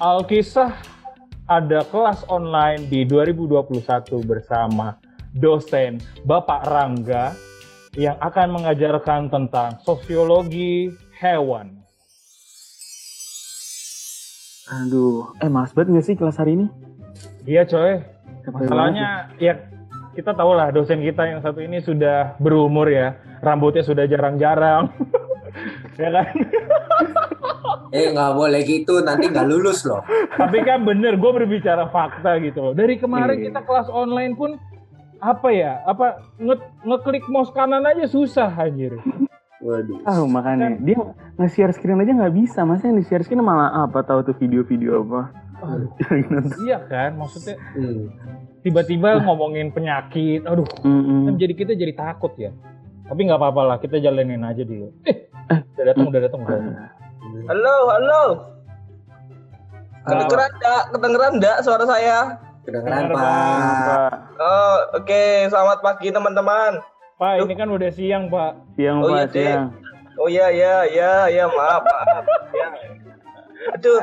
Alkisah ada kelas online di 2021 bersama dosen Bapak Rangga yang akan mengajarkan tentang sosiologi hewan. Aduh, eh mas banget nggak sih kelas hari ini? Iya coy, masalahnya ya kita tahu lah dosen kita yang satu ini sudah berumur ya, rambutnya sudah jarang-jarang. ya kan? Eh nggak boleh gitu, nanti nggak lulus loh. Tapi kan bener, gue berbicara fakta gitu loh. Dari kemarin Iya. kita kelas online pun apa ya? Apa nge ngeklik mouse kanan aja susah anjir. Waduh. Ah makanya dia nge-share screen aja nggak bisa, masa yang di-share screen malah apa tahu tuh video-video apa? Nonton. iya kan, maksudnya Hmm. tiba-tiba ngomongin penyakit, aduh, Mm-mm. kan jadi kita jadi takut ya. Tapi nggak apa-apa lah, kita jalanin aja dulu. Eh, udah datang, udah datang, udah datang. Halo, halo. Kedengeran enggak? Kedengeran enggak suara saya? Kedengeran pak. Pak, Oh, oke. Selamat pagi teman-teman. Pak, ini kan udah siang, Pak. siang Oh, iya, Pak, Dek. siang. Oh iya, iya, iya, iya, maaf, maaf. Ya. Aduh.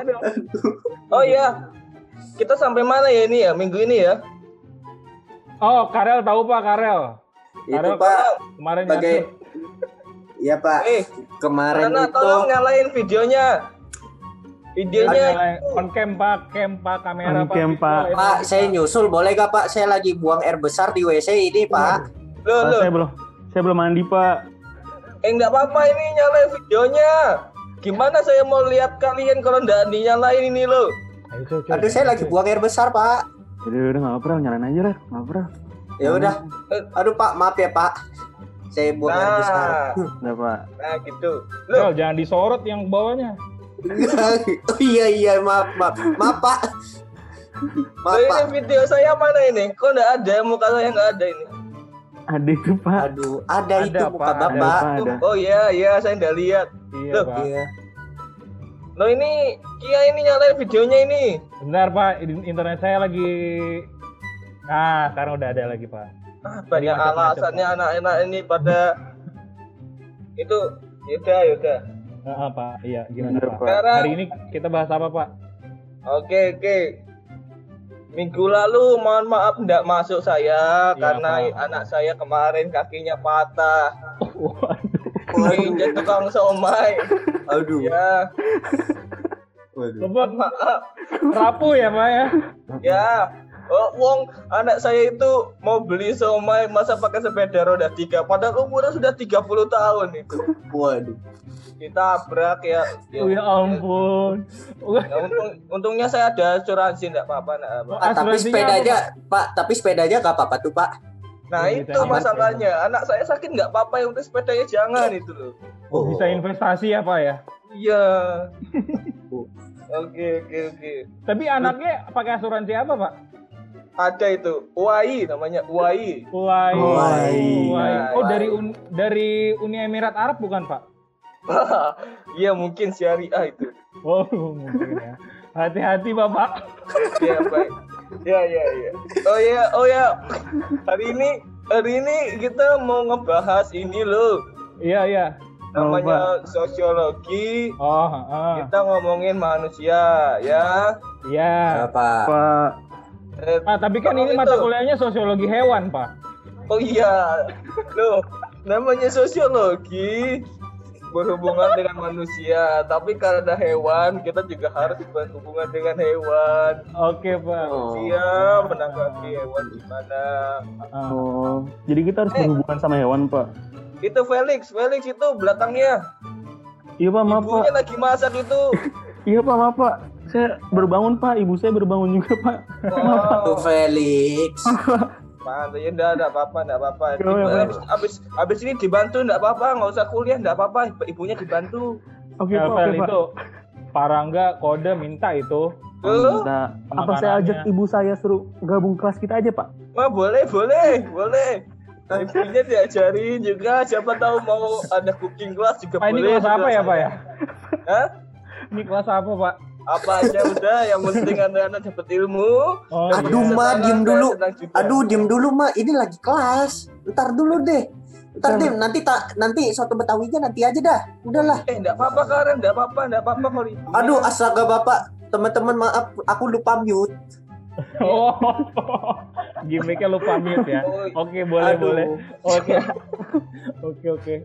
Oh iya. Kita sampai mana ya ini ya? Minggu ini ya? Oh, Karel tahu Pak, Karel. Itu Karel pak, kemarin sebagai. Iya pak. Eh, Kemarin Nana, itu tolong nyalain videonya. Videonya on cam Pak, cam Pak, kamera On cam, Pak. Pak, saya nyusul boleh gak pak? Saya lagi buang air besar di WC ini pak. Loh, Pak, loh. saya belum saya belum mandi Pak. Eh, enggak apa-apa ini nyalain videonya. Gimana saya mau lihat kalian kalau enggak dinyalain ini loh? Ayo, coy, coy. Aduh saya lagi buang air besar pak. Udah udah nggak apa-apa, nyalain aja lah, nggak apa-apa. Ya udah. Aduh pak, maaf ya pak. Saya buang air besar. Nah, Pak. nah gitu. Jol, Loh, jangan disorot yang bawahnya. oh iya iya maaf maaf maaf pak. Maaf loh, pak. ini video saya mana ini? Kok enggak ada? Muka saya enggak ada ini. Ada itu Pak. Aduh ada, Ada, itu muka Pak, ada, bapak. Pak, ada. Oh iya, iya saya enggak lihat. Iya, Loh, Pak. Iya. Loh ini Kia ini nyalain videonya ini. Bentar, Pak. In- Internet saya lagi Nah, sekarang udah ada lagi, Pak. Ah, banyak macet-macet, alasannya anak-anak ini pada itu yaudah yaudah. Heeh, Pak. Iya, gimana, Bener, Pak? Sekarang Hari ini kita bahas apa, Pak? oke oke. Minggu lalu mohon maaf tidak masuk saya Iya, karena Pak. anak saya kemarin kakinya patah. Waduh. Injek tukang somai. Aduh. Ya, Waduh. Maaf. rapuh ya, Pak ya? Ya. Oh, wong anak saya itu mau beli somai masa pakai sepeda roda tiga padahal umurnya sudah 30 tahun itu Waduh. ditabrak ya, Oh, ya ampun. Ya, untung, untungnya saya ada asuransi enggak apa-apa enggak apa. Pak, tapi Asuransinya sepedanya, apa, Pak, tapi sepedanya gak apa-apa tuh, Pak. Nah Ya, itu kita masalahnya anak saya sakit nggak apa-apa yang penting sepedanya jangan itu loh. Oh, bisa investasi ya, Pak ya? Iya. Oke oke oke. Tapi anaknya pakai asuransi apa, Pak? Ada itu UAI namanya UAI. Uai. Uai. Uai. Oh, dari Un- dari Uni Emirat Arab bukan, Pak? Iya mungkin syariah itu. Oh, mungkin ya. Hati-hati, Bapak. Ya baik. Ya ya ya. Oh ya oh ya. Hari ini hari ini kita mau ngebahas ini loh. Iya, iya. Namanya sosiologi. Oh, ah. Kita ngomongin manusia ya. Iya. Apa? Pak, Eh, Pak, tapi kan ini mata itu- kuliahnya sosiologi hewan, Pak. Oh iya, loh, namanya sosiologi berhubungan dengan manusia. Tapi karena hewan, kita juga harus berhubungan dengan hewan. Oke, Pak. Oh. Manusia menanggapi hewan gimana? Ah. oh, jadi kita harus Eh. berhubungan sama hewan Pak. Itu Felix, Felix itu belakangnya. Iya Pak, maaf Pak. Ibunya lagi masak itu. Iya Pak, maaf Pak. Saya berbangun Pak, ibu saya berbangun juga Pak. Oh, Tuh Felix. mantap ya enggak ada apa-apa, enggak apa-apa. Abis, abis, abis ini dibantu enggak apa-apa, nggak usah kuliah enggak apa-apa. Ibunya dibantu. Oke Ya, Pak, Pak. itu Pak Rangga kode minta itu. Minta- apa saya ajak ibu saya suruh gabung kelas kita aja Pak? Wah boleh, boleh, boleh. Ibunya diajarin juga, siapa tahu mau ada cooking class juga Pak, ini boleh. kelas apa ya, Pak ya? Hah? Ini kelas apa, Pak? Apa aja udah, yang penting anak-anak dapat ilmu. Oh, Aduh, iya. Ma, diem dulu. Aduh, diem dulu, Mak. Ini lagi kelas. Ntar dulu deh. Ntar deh, nanti tak nanti soto betawinya nanti aja dah. Udahlah. Eh, enggak apa-apa Karen, enggak apa-apa, enggak apa-apa kalau ibu. Aduh, astaga Bapak. teman-teman maaf aku lupa mute. Oh, gimmicknya lupa mute ya. Oke, boleh, Aduh. boleh. Oke. Oke, oke.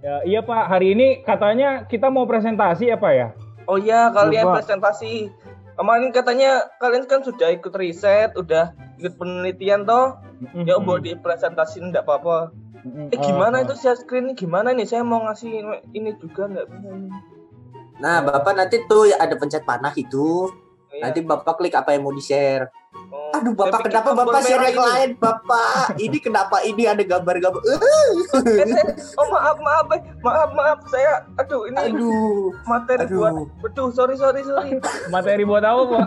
Ya, iya Pak, hari ini katanya kita mau presentasi ya Pak ya? Oh iya, kalian Lupa. presentasi. Kemarin katanya kalian kan sudah ikut riset, udah ikut penelitian toh. Ya buat dipresentasiin enggak apa-apa. Mm-mm. Eh gimana Ah, itu share screen gimana nih? Saya mau ngasih ini juga enggak bisa. Nah, Bapak nanti tuh ada pencet panah itu. Iya. Nanti Bapak klik apa yang mau di-share. Oh, Aduh, Bapak kenapa Bapak share ini. lain, Bapak? Ini kenapa ini ada gambar-gambar? Oh maaf maaf eh. maaf maaf saya aduh ini aduh. materi aduh. buat aduh sorry sorry sorry materi buat apa Pak?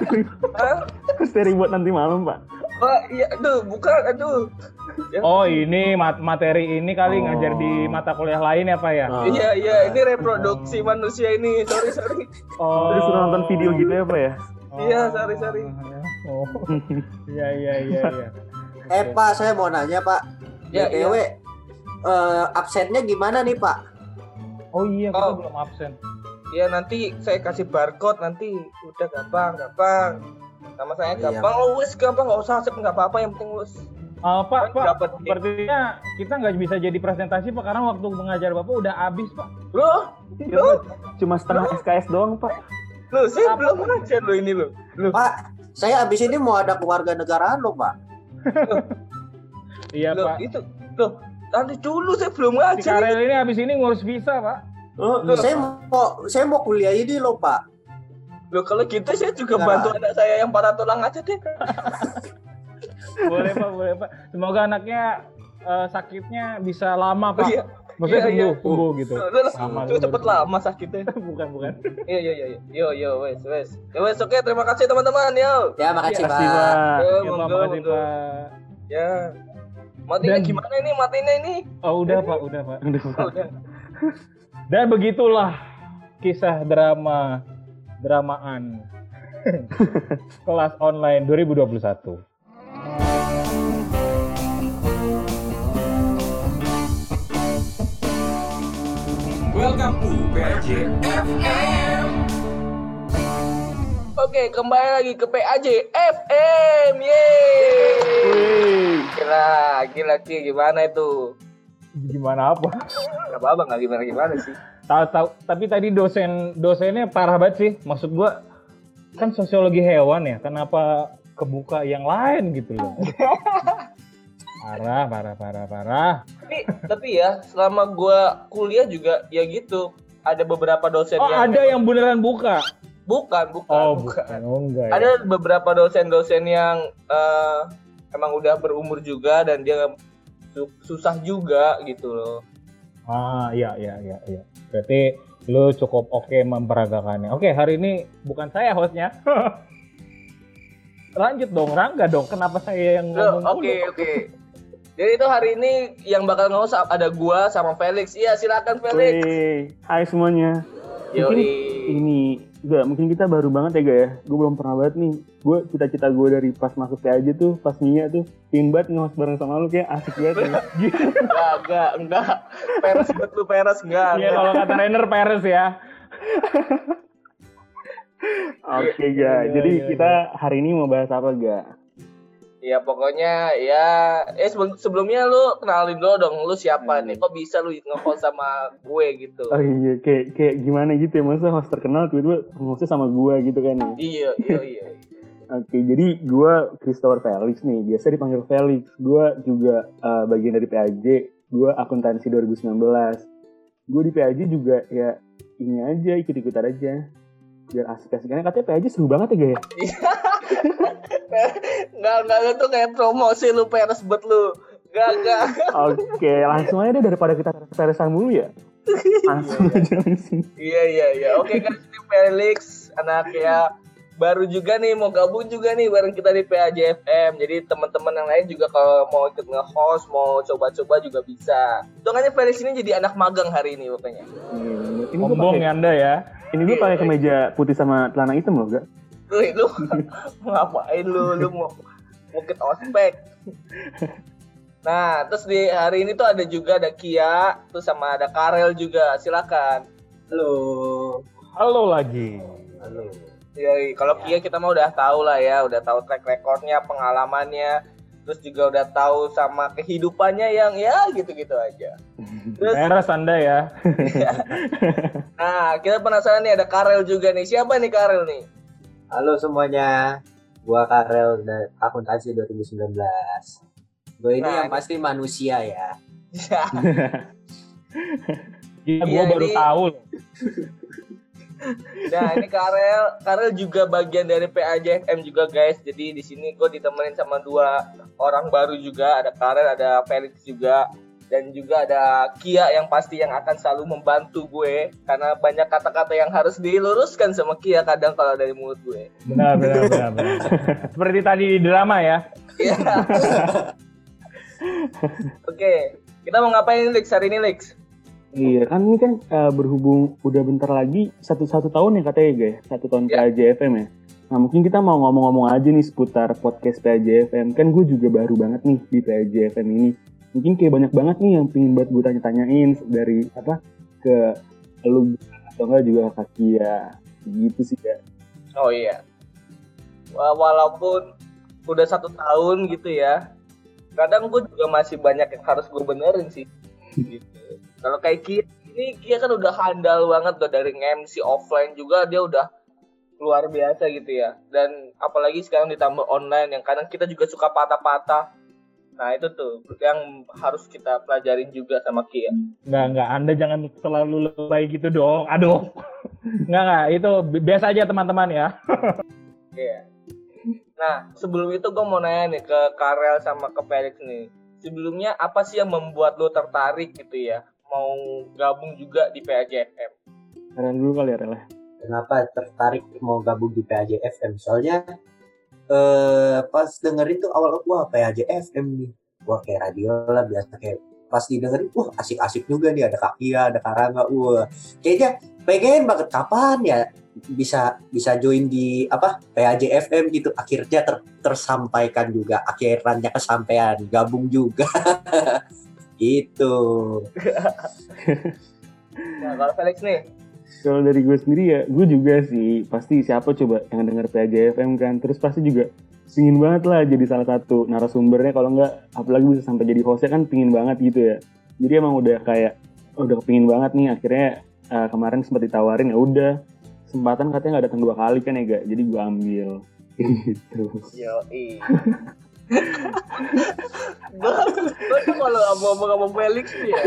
Hah? Seri buat nanti malam, Pak. oh iya aduh bukan aduh Ya. Oh ini mat- materi ini kali Oh. ngajar di mata kuliah lain ya Pak ya? Ah. iya iya ini reproduksi manusia ini sorry sorry Oh. Terus suruh nonton video gitu ya, Pak ya? Iya, sorry, sorry. Oh. Iya iya iya iya. Eh, Pak, saya mau nanya, Pak. Ya, BTW, eh, absennya gimana nih, Pak? Oh iya kita Oh. belum absen. ya nanti saya kasih barcode nanti udah gampang gampang sama saya Iya. gampang oh wes gampang nggak usah sep nggak apa-apa yang penting wes Ah, Pak, Kan Pak, dapat nih. sepertinya kita nggak bisa jadi presentasi Pak karena waktu mengajar Bapak udah habis Pak. loh Cuma, cuma setengah SKS doang, Pak. Loh saya Apa? belum ngajar lo ini lo loh Pak, saya abis ini mau ada keluarga negaraan loh, Pak. Iya loh Pak. itu loh nanti dulu saya belum Si ngajar Karel ini habis ini ngurus visa Pak. Oh, saya mau saya mau kuliah ini loh, Pak. loh kalau gitu saya juga Nah. bantu anak saya yang patah tulang aja deh Boleh Pak, boleh Pak. Semoga anaknya eh, sakitnya bisa lama oh, Pak. iya Maksudnya Iya, iya. sembuh, sembuh gitu. Lama itu cepet dulu. lama sakitnya bukan, bukan. iya iya iya yo yo wes wes ya wes oke terima kasih teman-teman yo Ya, makasih, Pak. Yo, Ya makasih. Pak. ya matinya Dan- gimana ini matinya ini Oh udah Pak, udah Pak. Udah, Pak. oh, udah Dan begitulah kisah drama dramaan kelas online 2021. Welcome to PAJ FM. Oke, kembali lagi ke PAJ FM. Yeay. Gila, gila Ki, gimana itu? Gimana apa? Gak apa-apa, gak gimana-gimana sih. Tahu tahu tapi tadi dosen dosennya parah banget sih. Maksud gua kan sosiologi hewan ya, kenapa kebuka yang lain gitu loh. parah, parah, parah, parah. Tapi, tapi ya, selama gua kuliah juga ya gitu. Ada beberapa dosen Oh, yang ada yang beneran buka. bukan, bukan, Oh, bukan. bukan. Oh, enggak. ya. Ada beberapa dosen-dosen yang eh, emang udah berumur juga dan dia su- susah juga gitu loh. Ah, iya, iya, iya, iya. Berarti lu cukup oke memperagakannya. Oke, hari ini bukan saya hostnya. Lanjut dong, Rangga dong. Kenapa saya yang ngomong Oke, oke. Jadi itu hari ini yang bakal nge ada gua sama Felix. Iya, silakan Felix. Wih. Hai semuanya. Mungkin Yoi. ini enggak mungkin kita baru banget ya gak ya gue belum pernah banget nih gue cita-cita gue dari pas masuk aja tuh pas Mia tuh pingin banget nge bareng sama lu kayak asik banget ya. Enggak, enggak, enggak. Peres betul peres enggak. Iya, kalau kata Rainer Peres ya. oke Iya, ga iya, jadi iya, kita hari ini mau bahas apa ga Ya pokoknya ya eh sebelum- sebelumnya lu kenalin dulu dong lu siapa nih? Kok bisa lu nge sama gue gitu? oh iya kayak kayak gimana gitu ya masa host terkenal tiba-tiba hostnya sama gue gitu kan ya Iya, iya, iya. Oke, jadi gue Christopher Felix nih, biasa dipanggil Felix. Gue juga eh, bagian dari PAJ, gue akuntansi 2019. Gue di PAJ juga ya ini aja, ikut-ikutan aja. Biar asik-asik. Karena katanya PAJ seru banget ya, Gaya? Enggak, enggak itu kayak promosi lu peres bet lu. Enggak, enggak. Oke, langsung aja deh daripada kita peresan dulu ya. Langsung aja langsung. Iya, iya, iya. Oke guys, ini Felix, anak ya baru juga nih mau gabung juga nih bareng kita di PAJ FM. Jadi teman-teman yang lain juga kalau mau ikut nge-host, mau coba-coba juga bisa. Hitungannya Felix ini jadi anak magang hari ini pokoknya. Iya, Ini Sombong ya Anda ya. ini gue pakai kemeja putih sama celana hitam loh, gak? Lu, lu ngapain lu? Lu mau mungkin ospek. Nah, terus di hari ini tuh ada juga ada Kia, terus sama ada Karel juga. Silakan. Halo. Halo lagi. Halo. Ya, kalau Kia kita mah udah tahu lah ya, udah tahu track recordnya, pengalamannya, terus juga udah tahu sama kehidupannya yang ya gitu-gitu aja. Terus, Beres anda ya. nah kita penasaran nih ada Karel juga nih. Siapa nih Karel nih? Halo semuanya, gua Karel dari akuntansi 2019. Gue ini Nah, yang pasti manusia ya. Gila, gue Iya, baru ini- tahu loh. Nah ini Karel, Karel juga bagian dari PAJFM juga guys. Jadi di sini gue ditemenin sama dua orang baru juga. Ada Karel, ada Felix juga, dan juga ada Kia yang pasti yang akan selalu membantu gue karena banyak kata-kata yang harus diluruskan sama Kia kadang kalau dari mulut gue. Benar, benar, benar, benar. Seperti tadi di drama ya. Iya. Oke, kita mau ngapain Lex hari ini Lex? Iya kan ini kan eh, berhubung udah bentar lagi satu satu tahun ya katanya guys satu tahun Ya. PAJFM ya. Nah mungkin kita mau ngomong-ngomong aja nih seputar podcast PAJFM kan gue juga baru banget nih di PAJFM ini. Mungkin kayak banyak banget nih yang pengen buat gue tanya-tanyain dari apa ke lu atau enggak juga ke Kia gitu sih ya. Oh iya. Wa- Walaupun udah satu tahun gitu ya, kadang gue juga masih banyak yang harus gue benerin sih. Gitu. Kalau kayak Kia, ini Kia kan udah handal banget tuh dari MC offline juga dia udah luar biasa gitu ya. Dan apalagi sekarang ditambah online yang kadang kita juga suka patah-patah. Nah itu tuh yang harus kita pelajarin juga sama Kia. Enggak, enggak. Anda jangan selalu lebay gitu dong. Aduh. Enggak, enggak. Itu bi- biasa aja teman-teman ya. Iya. Nah, sebelum itu gue mau nanya nih ke Karel sama ke Felix nih. Sebelumnya apa sih yang membuat lo tertarik gitu ya? Mau gabung juga di PAJFM? Karena dulu kali ya Rel. Kenapa tertarik mau gabung di PAJFM? Soalnya eh pas dengerin tuh awal wah PAJFM nih. Wah kayak radio lah biasa kayak pas didengerin wah asik-asik juga nih ada Kakia, ada Karanga. Wah, kayaknya pengen banget kapan ya bisa bisa join di apa PAJFM gitu akhirnya ter- tersampaikan juga akhirannya kesampaian gabung juga gitu. Nah, kalau Felix nih, Kalau dari gue sendiri ya, gue juga sih pasti siapa coba yang denger PAJFM kan, terus pasti juga pingin banget lah jadi salah satu narasumbernya kalau nggak apalagi bisa sampai jadi hostnya kan pingin banget gitu ya. Jadi emang udah kayak udah kepingin banget nih akhirnya eh, kemarin sempat ditawarin ya udah kesempatan katanya nggak datang dua kali kan ya gak, jadi gue ambil. Gitu. yo gue tuh kalau ngomong sama Felix nih ya,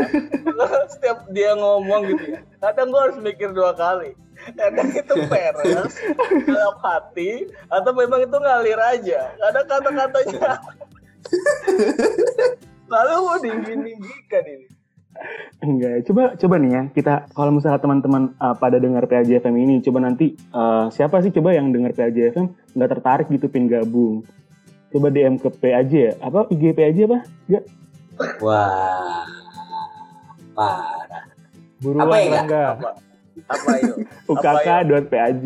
setiap dia ngomong gitu ya, kadang gue harus mikir dua kali. Kadang itu peres, dalam hati, atau memang itu ngalir aja. Kadang kata-katanya lalu mau dingin-dinggikan ini. Enggak, coba coba nih ya kita kalau misalnya teman-teman uh, pada dengar PAJFM ini, coba nanti uh, siapa sih coba yang dengar PAJFM nggak tertarik gitu pin gabung? Coba DM ke PAJ ya, apa IG PAJ apa? Enggak, wah parah Buruan Apa ya, enggak? Apa? Apa yuk? ukk.paj.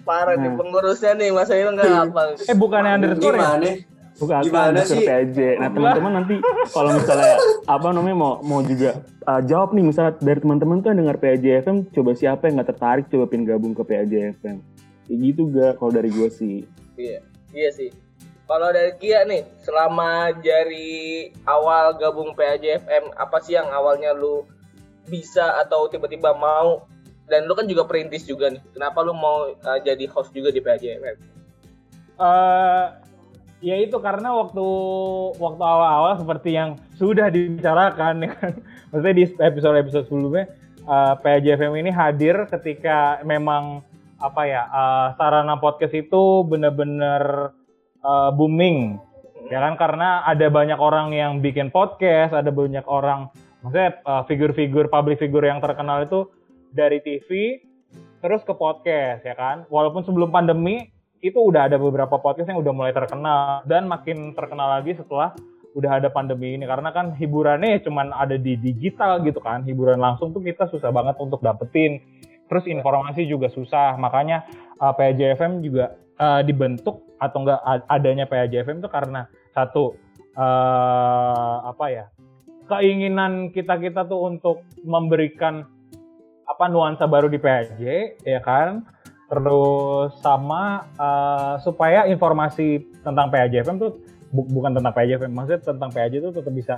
Parah nih Nah. pengurusnya nih, masa itu nggak hafal. Eh bukannya underscore ya? gimana Ukk Gimana underscore sih? PAJ. Nah teman-teman nanti kalau misalnya apa namanya mau mau juga uh, jawab nih misalnya dari teman-teman tuh yang dengar PAJFM, coba siapa yang nggak tertarik coba pin gabung ke PAJFM. Kayak gitu gak kalau dari gue sih. Iya, iya sih. Kalau dari Kia nih, selama dari awal gabung PAJFM, apa sih yang awalnya lu bisa atau tiba-tiba mau? Dan lu kan juga perintis juga nih. Kenapa lu mau uh, jadi host juga di PAJFM? eh ya itu karena waktu waktu awal-awal seperti yang sudah dibicarakan ya kan. Maksudnya di episode-episode sebelumnya eh, PJFM ini hadir ketika memang apa ya eh, sarana podcast itu benar-benar eh, booming. Ya kan karena ada banyak orang yang bikin podcast, ada banyak orang maksudnya eh, figur-figur public figure yang terkenal itu dari TV terus ke podcast ya kan. Walaupun sebelum pandemi itu udah ada beberapa podcast yang udah mulai terkenal dan makin terkenal lagi setelah udah ada pandemi ini. Karena kan hiburannya cuman ada di digital gitu kan hiburan langsung tuh kita susah banget untuk dapetin. Terus informasi juga susah makanya uh, PAJFM juga uh, dibentuk atau enggak adanya PAJFM itu karena satu uh, apa ya keinginan kita kita tuh untuk memberikan apa nuansa baru di PAJ ya kan Terus sama eh, supaya informasi tentang PAJFM tuh bu- bukan tentang PAJFM, maksudnya tentang PAJ itu tetap bisa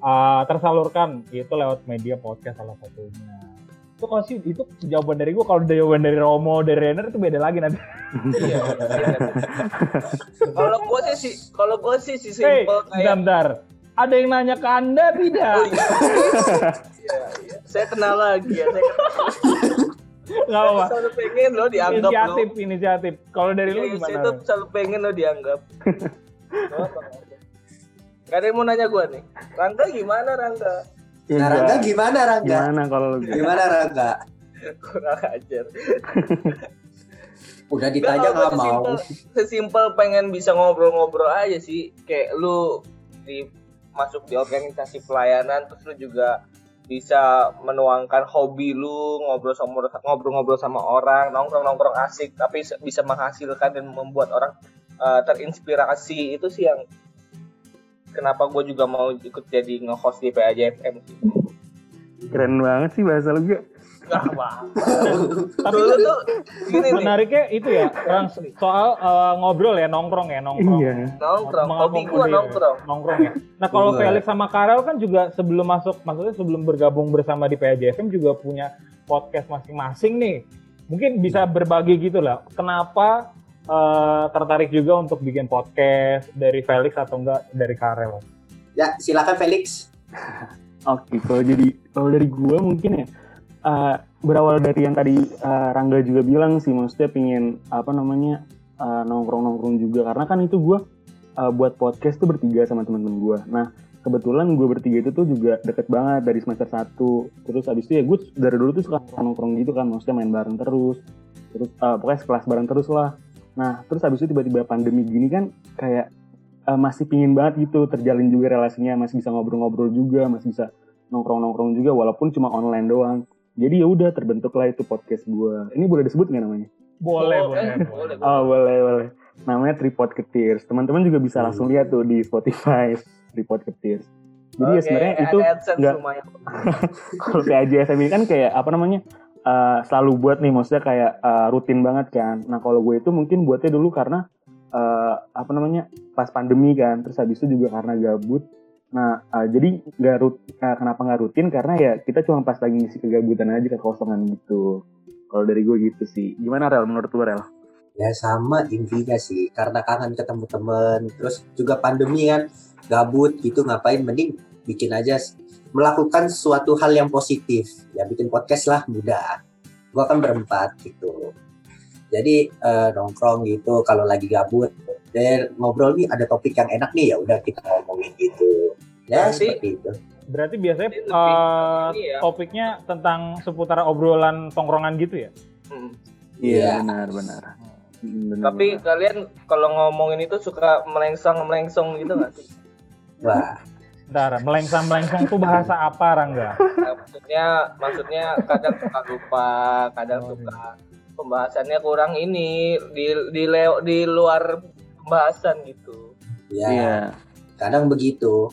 eh, tersalurkan itu lewat media podcast salah satunya. Itu sih itu jawaban dari gua kalau jawaban dari Romo dari Renner itu beda lagi nanti. Iya. Kalau gua sih sih kalau gua sih si simple bentar, kayak bentar. Ada yang nanya ke Anda tidak? Oh, iya. Iya. Saya kenal lagi ya. Saya kenal. Apa-apa. selalu pengen lo dianggap Inisiatif, lo. inisiatif. Kalau dari lu Saya gimana? tuh selalu pengen lo dianggap. Apa, apa. Gak ada yang mau nanya gua nih. Rangga gimana Rangga? Ya, Nah, Rangga gimana Rangga? gimana kalau lu Gimana Rangga? Kurang ajar. Udah ditanya nggak mau. sesimpel- Sesimpel pengen bisa ngobrol-ngobrol aja sih. Kayak lu di masuk di organisasi pelayanan terus lu juga bisa menuangkan hobi lu ngobrol sama ngobrol-ngobrol sama orang nongkrong-nongkrong asik tapi bisa menghasilkan dan membuat orang eh, terinspirasi itu sih yang kenapa gue juga mau ikut jadi nge-host di PAJFM sih keren banget sih bahasa lu gak Nggak apa Tapi dulu tuh gini nih menariknya itu ya, Rang, soal eh, ngobrol ya, nongkrong ya, nongkrong. iya nongkrong hobi nongkrong nongkrong ya. Nah kalau. Felix sama Karel kan juga sebelum masuk, maksudnya sebelum bergabung bersama di PAJFM juga punya podcast masing-masing nih. Mungkin bisa berbagi gitu lah. Kenapa eh, tertarik juga untuk bikin podcast dari Felix atau enggak dari Karel? Ya, silakan Felix. Oke, kalau jadi kalau dari gua mungkin ya eh, berawal dari yang tadi eh, Rangga juga bilang sih, maksudnya pingin apa namanya eh, nongkrong-nongkrong juga karena kan itu gua eh, buat podcast tuh bertiga sama teman-teman gua. Nah kebetulan gue bertiga itu tuh juga deket banget dari semester 1 terus abis itu ya gue dari dulu tuh suka nongkrong gitu kan maksudnya main bareng terus terus eh, pokoknya sekelas bareng terus lah nah terus abis itu tiba-tiba pandemi gini kan kayak eh, masih pingin banget gitu terjalin juga relasinya masih bisa ngobrol-ngobrol juga masih bisa nongkrong-nongkrong juga walaupun cuma online doang jadi ya udah terbentuklah itu podcast gue ini boleh disebut nggak namanya Boleh, Oh, boleh. eh, boleh. boleh, boleh. oh boleh boleh namanya Tripod Ketirs teman-teman juga bisa langsung lihat tuh di Spotify Tripod Ketirs jadi ya Oke, sebenarnya itu nggak- kalau PAJSM ini kan kayak apa namanya eh, selalu buat nih maksudnya kayak eh, rutin banget kan. Nah kalau gue itu mungkin buatnya dulu karena eh, apa namanya pas pandemi kan. Terus habis itu juga karena gabut. Nah eh, jadi nggak rut eh, kenapa nggak rutin? Karena ya kita cuma pas lagi ngisi kegabutan aja kekosongan gitu. Kalau dari gue gitu sih. Gimana Rel? Menurut lu Rel? Ya sama intinya sih, karena kangen ketemu temen, terus juga pandemi kan, gabut gitu ngapain, mending bikin aja melakukan suatu hal yang positif. Ya bikin podcast lah mudah. Gua kan berempat gitu. Jadi eh, nongkrong gitu kalau lagi gabut, dan ngobrol nih ada topik yang enak nih ya udah kita ngomongin gitu. Ya Berarti- seperti itu. Berarti biasanya Ini lebih eh, ini ya. topiknya tentang seputar obrolan tongkrongan gitu ya? Hmm. Iya. benar benar Hmm, benar, Tapi benar. kalian kalau ngomongin itu suka melengsong melengsong gitu nggak sih? Wah, Bentar, melengsang-melengsong tuh bahasa apa, Rangga? Nah, maksudnya maksudnya kadang suka lupa, kadang Oh, suka pembahasannya kurang ini di di leo- di luar pembahasan gitu. ya iya kadang begitu.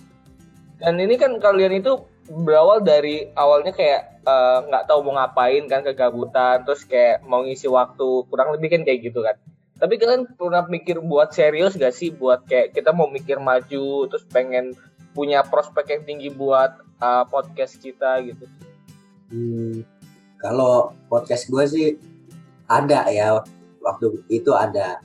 Dan ini kan kalian itu berawal dari awalnya kayak eh, nggak tahu mau ngapain kan kegabutan, terus kayak mau ngisi waktu kurang lebih kan kayak gitu kan. Tapi kalian pernah mikir buat serius gak sih buat kayak kita mau mikir maju terus pengen punya prospek yang tinggi buat eh, podcast kita gitu. Hmm, kalau podcast gue sih ada ya waktu itu ada.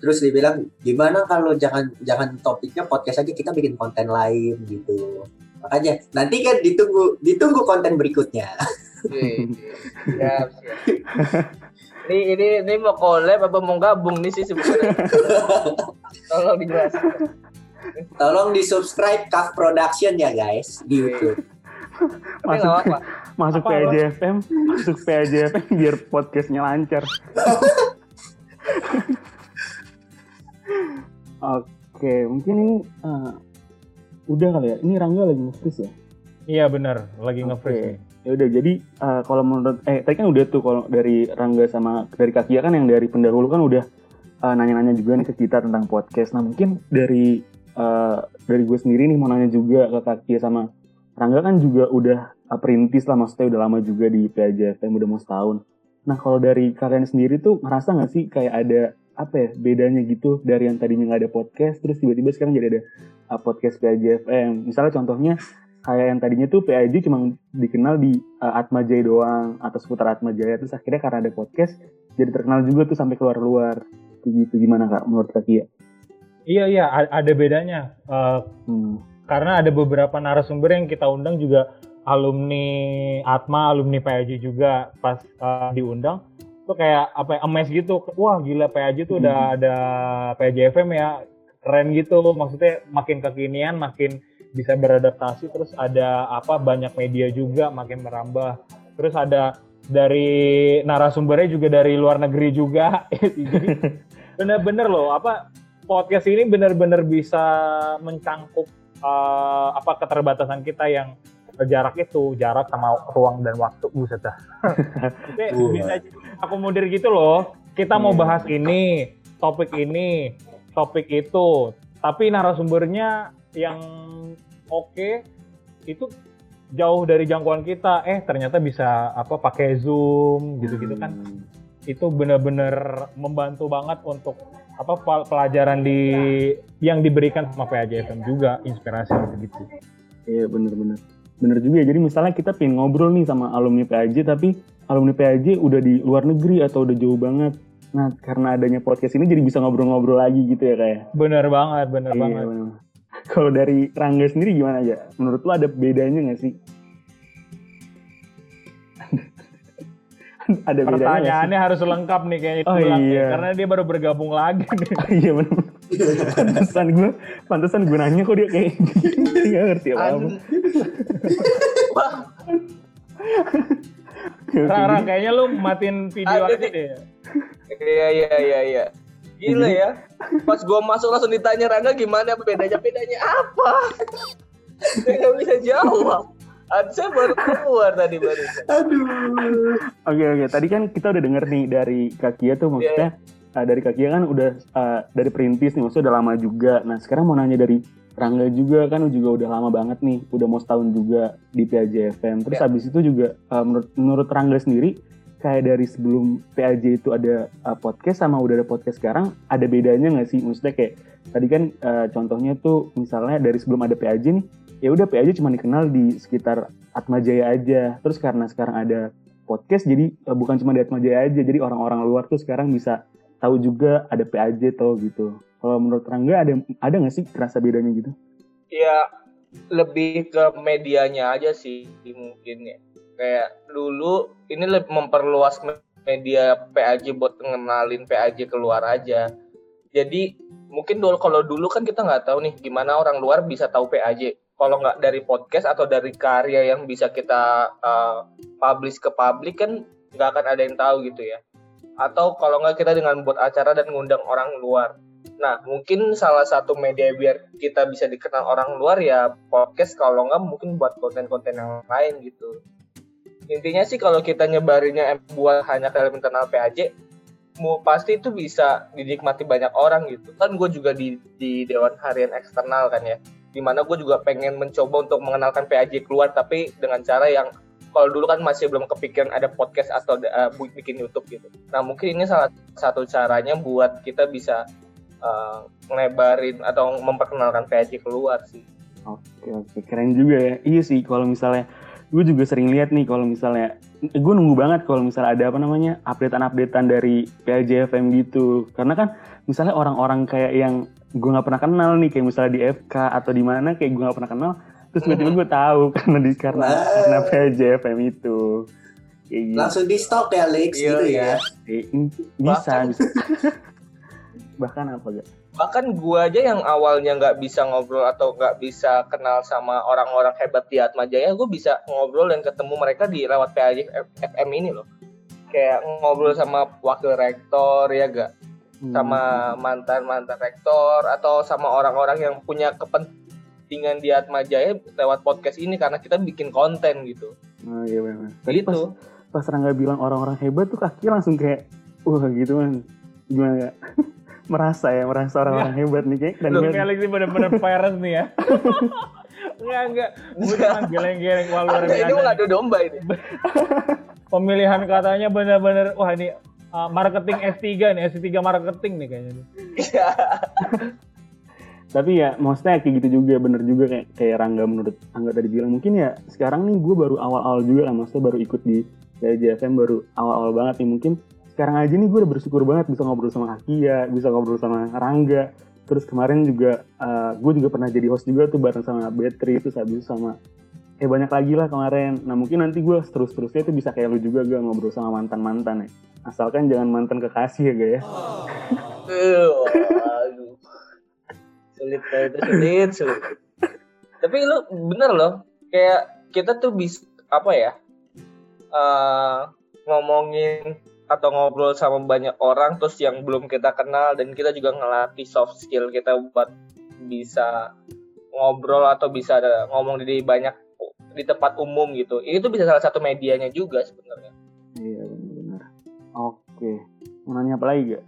Terus dibilang gimana kalau jangan jangan topiknya podcast aja kita bikin konten lain gitu. Makanya nanti kan ditunggu ditunggu konten berikutnya. Wih, siap, siap. Ini ini ini mau collab apa mau gabung nih sih sebenarnya. Tolong dijelasin. Tolong di subscribe Kaf Production ya guys di YouTube. Masuk. masuk Apa, Bos? PAJFM masuk PAJFM biar podcastnya lancar oke mungkin ini eh, udah kali ya ini Rangga lagi nge-freeze ya Iya bener, lagi nge-freeze Oke. nih. ya udah jadi eh, kalau menurut eh tadi kan udah tuh kalau dari Rangga sama dari Kakia kan yang dari pendahulu kan udah eh, nanya-nanya juga nih ke kita tentang podcast nah mungkin dari eh, dari gue sendiri nih mau nanya juga ke Kakia sama Rangga kan juga udah perintis lah maksudnya udah lama juga di PAJFM udah mau setahun Nah kalau dari kalian sendiri tuh ngerasa nggak sih kayak ada apa ya bedanya gitu dari yang tadinya nggak ada podcast terus tiba-tiba sekarang jadi ada uh, podcast PAJ FM. Misalnya contohnya kayak yang tadinya tuh PAJ cuma dikenal di uh, Atma Jaya doang atau seputar Atma Jaya terus akhirnya karena ada podcast jadi terkenal juga tuh sampai keluar-luar. Gitu gimana kak menurut kak Kia? Iya iya ada bedanya. Eh, Hmm. karena ada beberapa narasumber yang kita undang juga alumni Atma, alumni PAJ juga pas eh, diundang tuh kayak apa ya emes gitu. Wah gila PAJ tuh udah Hmm. ada PAJ FM ya keren gitu. Maksudnya makin kekinian, makin bisa beradaptasi. Terus ada apa banyak media juga makin merambah. Terus ada dari narasumbernya juga dari luar negeri juga. Jadi bener-bener loh apa podcast ini bener-bener bisa mencangkup eh, apa keterbatasan kita yang jarak itu jarak sama ruang dan waktu buset dah. Bisa akomodir gitu loh. Kita mau Iya. bahas ini, topik ini, topik itu, tapi narasumbernya yang oke itu jauh dari jangkauan kita. Eh ternyata bisa apa pakai Zoom gitu-gitu kan Hmm. itu benar-benar membantu banget untuk apa pel- pelajaran di yang diberikan sama PAJFM juga inspirasi gitu. Iya bener-bener. Bener juga ya, jadi misalnya kita pengen ngobrol nih sama alumni PAJ, tapi alumni PAJ udah di luar negeri atau udah jauh banget. Nah, karena adanya podcast ini jadi bisa ngobrol-ngobrol lagi gitu ya kayak. Bener banget, bener Iya, banget. Kalau dari Rangga sendiri gimana aja? Menurut lo ada bedanya nggak sih? ada bedanya nggak sih? Pertanyaannya harus lengkap nih kayaknya Oh, nih, iya. karena dia baru bergabung lagi. nih. iya bener. pantesan gue, pantesan gue nanya kok dia kayak dia nggak ngerti apa apa. Wah, Rara, kayaknya lu matiin video aja deh. Iya iya iya iya. Gila ya. Pas gua masuk langsung ditanya Rangga gimana bedanya bedanya apa? Nggak bisa jawab. Saya baru keluar tadi baru. Aduh. Oke oke, tadi kan kita udah denger nih dari Kakia tuh maksudnya uh, dari Kakia kan udah uh, dari perintis nih, maksudnya udah lama juga. Nah sekarang mau nanya dari Rangga juga kan juga udah lama banget nih, udah mau setahun juga di PAJ FM. Terus Ya. habis itu juga uh, menurut menurut Rangga sendiri kayak dari sebelum PAJ itu ada uh, podcast sama udah ada podcast sekarang ada bedanya nggak sih? Maksudnya kayak tadi kan uh, contohnya tuh misalnya dari sebelum ada PAJ nih, ya udah PAJ cuma dikenal di sekitar Atmajaya aja. Terus karena sekarang ada podcast jadi uh, bukan cuma di Atmajaya aja, jadi orang-orang luar tuh sekarang bisa tahu juga ada PAJ tuh gitu. Kalau menurut Rangga ada ada nggak sih kerasa bedanya gitu? Ya lebih ke medianya aja sih mungkin ya. Kayak dulu ini lebih memperluas me- media PAJ buat ngenalin PAJ keluar aja. Jadi mungkin dulu kalau dulu kan kita nggak tahu nih gimana orang luar bisa tahu PAJ. Kalau nggak dari podcast atau dari karya yang bisa kita uh, publish ke publik kan nggak akan ada yang tahu gitu ya. Atau kalau nggak kita dengan buat acara dan ngundang orang luar. Nah, mungkin salah satu media biar kita bisa dikenal orang luar ya podcast kalau nggak mungkin buat konten-konten yang lain gitu. Intinya sih kalau kita nyebarinnya buat hanya ke internal PAJ, mau pasti itu bisa dinikmati banyak orang gitu. Kan gue juga di, di Dewan Harian Eksternal kan ya, di mana gue juga pengen mencoba untuk mengenalkan PAJ keluar tapi dengan cara yang kalau dulu kan masih belum kepikiran ada podcast atau uh, bikin YouTube gitu. Nah mungkin ini salah satu caranya buat kita bisa uh, ngelebarin atau memperkenalkan PAJ keluar sih. Oke oke keren juga ya. Iya sih kalau misalnya gue juga sering lihat nih kalau misalnya gue nunggu banget kalau misalnya ada apa namanya updatean-updatean dari PLJFM gitu. Karena kan misalnya orang-orang kayak yang gue nggak pernah kenal nih kayak misalnya di FK atau di mana kayak gue nggak pernah kenal terus tiba-tiba gue tahu karena di karena Wah. karena PLJFM itu. Kayak gitu. Langsung di stok ya Lex Iya, gitu iya. ya. Eh, bisa Bahkan- bisa. Bahkan apa gak? Bahkan gua aja yang awalnya nggak bisa ngobrol atau nggak bisa kenal sama orang-orang hebat di Atma Jaya, gue bisa ngobrol dan ketemu mereka di lewat PAJ FM ini loh. Kayak ngobrol sama wakil rektor ya gak. Sama mantan mantan rektor atau sama orang-orang yang punya kepentingan di Atma Jaya lewat podcast ini karena kita bikin konten gitu. Oh iya benar. Tadi pas Gitu. pas Rangga bilang orang-orang hebat tuh kaki langsung kayak wah gitu man gimana ya merasa ya merasa orang-orang hebat nih kayak dan Lu Felix ini bener-bener peres nih ya. Enggak, enggak. Gue cuma geleng-geleng wah luar Anda ini biasa. ngadu domba ini. pemilihan katanya bener-bener wah ini uh, marketing S3 nih, S3 marketing nih kayaknya. nih. Iya. Tapi ya maksudnya kayak gitu juga bener juga kayak kayak Rangga menurut Rangga tadi bilang mungkin ya sekarang nih gue baru awal-awal juga lah maksudnya baru ikut di JFM baru awal-awal banget nih mungkin sekarang aja nih gue udah bersyukur banget bisa ngobrol sama Akia, bisa ngobrol sama Rangga. Terus kemarin juga uh, gue juga pernah jadi host juga tuh bareng sama Betri terus habis sama eh banyak lagi lah kemarin. Nah mungkin nanti gue terus-terusnya itu bisa kayak lu juga gue ngobrol sama mantan-mantan ya. Asalkan jangan mantan kekasih ya gak ya. Aduh. Sulit lah itu sulit, sulit. Tapi lu bener loh, kayak kita tuh bisa apa ya? eh, ngomongin atau ngobrol sama banyak orang terus yang belum kita kenal dan kita juga ngelatih soft skill kita buat bisa ngobrol atau bisa ada ngomong di banyak di tempat umum gitu. Itu bisa salah satu medianya juga sebenarnya. Iya benar-benar. Oke. Mau nanya apa lagi gak?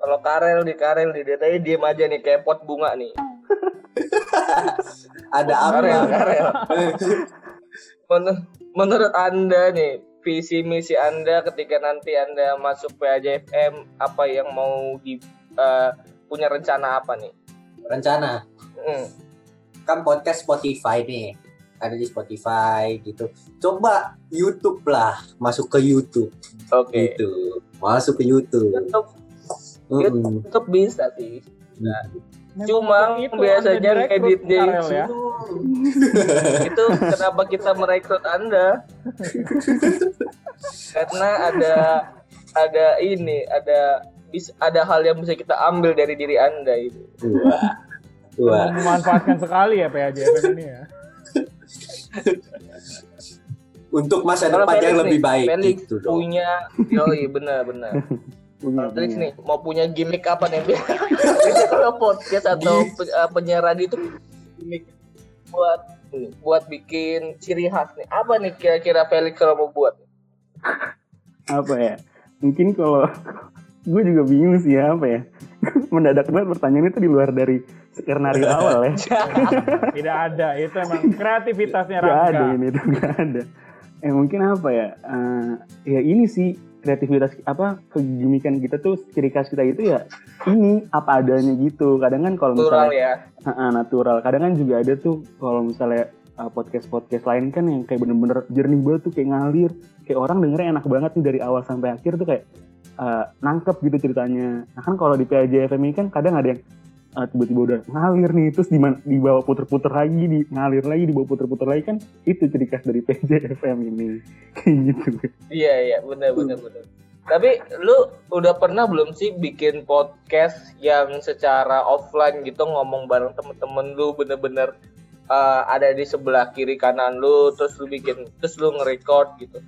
Kalau Karel di Karel di dia tadi diem aja nih kayak pot bunga nih. Ada apa? Karel, Karel. Men- menurut Anda nih, visi misi Anda ketika nanti Anda masuk PAJFM apa yang mau di eh, punya rencana apa nih? Rencana Hmm. kan podcast Spotify nih. Ada di Spotify gitu. Coba YouTube lah, masuk ke YouTube Oke. gitu. Masuk ke YouTube. YouTube, Mm-mm. YouTube bisa sih. Nah, Cuma Memang itu biasanya editnya Karel ya. itu, itu kenapa kita merekrut Anda? Karena ada ada ini, ada bis- ada hal yang bisa kita ambil dari diri Anda itu. Wah. Wah. Memanfaatkan sekali ya PAJFM ini ya. Untuk masa Kalau depan yang Felix lebih nih, baik Felix gitu dong. punya, yoi benar benar. Punya, Kalau Felix punya. nih mau punya gimmick apa nih? Biasanya kalau podcast atau pe- uh, penyiar radio itu gimmick buat buat bikin ciri khas nih. Apa nih kira-kira Felix kalau mau buat? Apa ya? Mungkin kalau gue juga bingung sih ya apa ya. Mendadak banget pertanyaan itu di luar dari skenario awal ya. Tidak ada, itu emang kreativitasnya Gak ada Rangga. ini tuh gak ada. Eh mungkin apa ya? Eh, ya ini sih kreativitas apa kegimikan kita tuh ciri khas kita itu ya ini apa adanya gitu. Kadang kan kalau misalnya ya. Ah, ah, natural. Kadang kan juga ada tuh kalau misalnya uh, podcast-podcast lain kan yang kayak bener-bener jernih banget tuh kayak ngalir. Kayak orang dengernya enak banget nih dari awal sampai akhir tuh kayak uh, nangkep gitu ceritanya. Nah kan kalau di PAJFM ini kan kadang ada yang uh, tiba-tiba udah ngalir nih terus diman- dibawa puter-puter lagi, di ngalir lagi, dibawa puter-puter lagi kan itu ciri khas dari PAJFM ini. Kayak gitu. Iya iya benar benar benar. Tapi lu udah pernah belum sih bikin podcast yang secara offline gitu ngomong bareng temen-temen lu bener-bener uh, ada di sebelah kiri kanan lu terus lu bikin terus lu nge-record gitu.